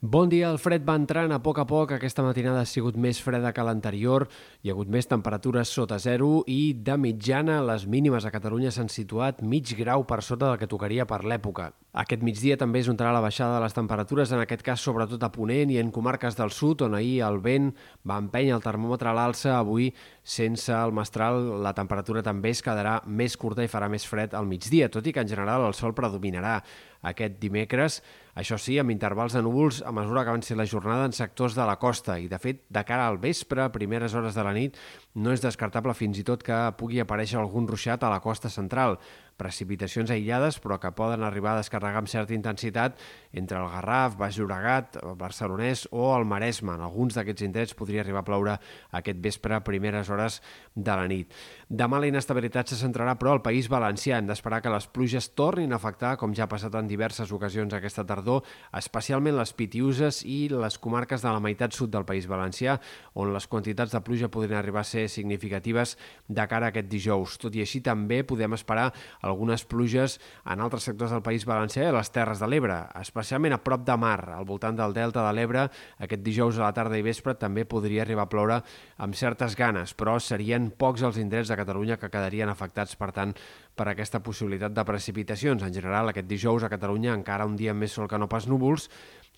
Bon dia, el fred va entrant a poc a poc. Aquesta matinada ha sigut més freda que l'anterior. Hi ha hagut més temperatures sota zero i, de mitjana, les mínimes a Catalunya s'han situat mig grau per sota del que tocaria per l'època. Aquest migdia també es notarà la baixada de les temperatures, en aquest cas sobretot a Ponent i en comarques del sud, on ahir el vent va empènyer el termòmetre a l'alça. Avui, sense el mestral, la temperatura també es quedarà més curta i farà més fred al migdia, tot i que en general el sol predominarà aquest dimecres. Això sí, amb intervals de núvols a mesura que avanci la jornada en sectors de la costa i, de fet, de cara al vespre, a primeres hores de la nit, no és descartable fins i tot que pugui aparèixer algun ruixat a la costa central. Precipitacions aïllades, però que poden arribar a descarregar amb certa intensitat entre el Garraf, Baix Llobregat, el Barcelonès o el Maresme. En alguns d'aquests indrets podria arribar a ploure aquest vespre a primeres hores de la nit. Demà la inestabilitat se centrarà, però, al País Valencià. Hem d'esperar que les pluges tornin a afectar, com ja ha passat en diverses ocasions aquesta tardor, especialment les Pitiuses i les comarques de la meitat sud del País Valencià, on les quantitats de pluja podrien arribar a ser significatives de cara a aquest dijous. Tot i així, també podem esperar algunes pluges en altres sectors del País Valencià i les Terres de l'Ebre, especialment a prop de mar, al voltant del Delta de l'Ebre. Aquest dijous a la tarda i vespre també podria arribar a ploure amb certes ganes, però serien pocs els indrets de Catalunya que quedarien afectats, per tant, per aquesta possibilitat de precipitacions. En general, aquest dijous a Catalunya encara un dia més sol que no pas núvols,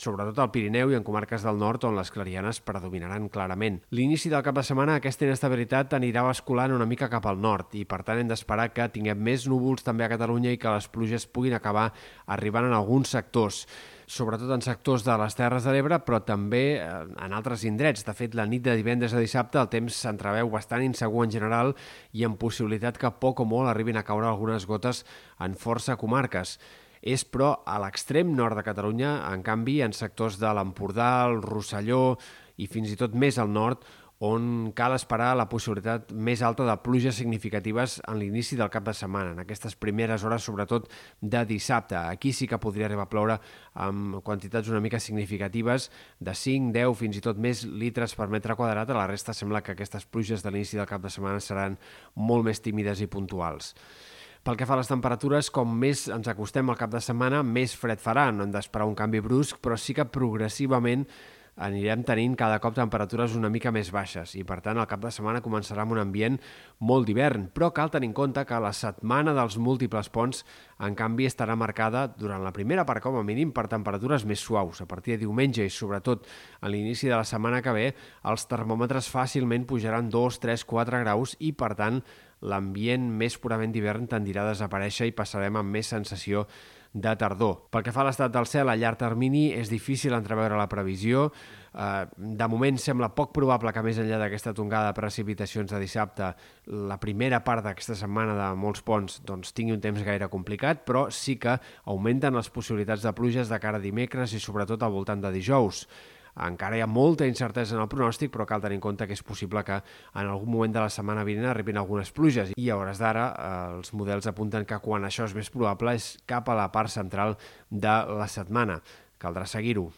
sobretot al Pirineu i en comarques del nord on les clarianes predominaran clarament. L'inici del cap de setmana aquesta inestabilitat anirà basculant una mica cap al nord i per tant hem d'esperar que tinguem més núvols també a Catalunya i que les pluges puguin acabar arribant en alguns sectors sobretot en sectors de les Terres de l'Ebre, però també en altres indrets. De fet, la nit de divendres a dissabte el temps s'entreveu bastant insegur en general i amb possibilitat que poc o molt arribin a caure algunes gotes en força comarques. És, però, a l'extrem nord de Catalunya, en canvi, en sectors de l'Empordà, el Rosselló i fins i tot més al nord, on cal esperar la possibilitat més alta de pluges significatives en l'inici del cap de setmana, en aquestes primeres hores, sobretot de dissabte. Aquí sí que podria arribar a ploure amb quantitats una mica significatives de 5, 10, fins i tot més litres per metre quadrat. A la resta sembla que aquestes pluges de l'inici del cap de setmana seran molt més tímides i puntuals. Pel que fa a les temperatures, com més ens acostem al cap de setmana, més fred farà. No hem d'esperar un canvi brusc, però sí que progressivament anirem tenint cada cop temperatures una mica més baixes i, per tant, el cap de setmana començarà amb un ambient molt d'hivern, però cal tenir en compte que la setmana dels múltiples ponts, en canvi, estarà marcada durant la primera part, com a mínim, per temperatures més suaus. A partir de diumenge i, sobretot, a l'inici de la setmana que ve, els termòmetres fàcilment pujaran 2, 3, 4 graus i, per tant, l'ambient més purament d'hivern tendirà a desaparèixer i passarem amb més sensació tardor. Pel que fa a l'estat del cel, a llarg termini és difícil entreveure la previsió. Eh, de moment sembla poc probable que més enllà d'aquesta tongada de precipitacions de dissabte la primera part d'aquesta setmana de molts ponts doncs, tingui un temps gaire complicat, però sí que augmenten les possibilitats de pluges de cara a dimecres i sobretot al voltant de dijous. Encara hi ha molta incertesa en el pronòstic, però cal tenir en compte que és possible que en algun moment de la setmana vinent arribin algunes pluges. I a hores d'ara eh, els models apunten que quan això és més probable és cap a la part central de la setmana. Caldrà seguir-ho.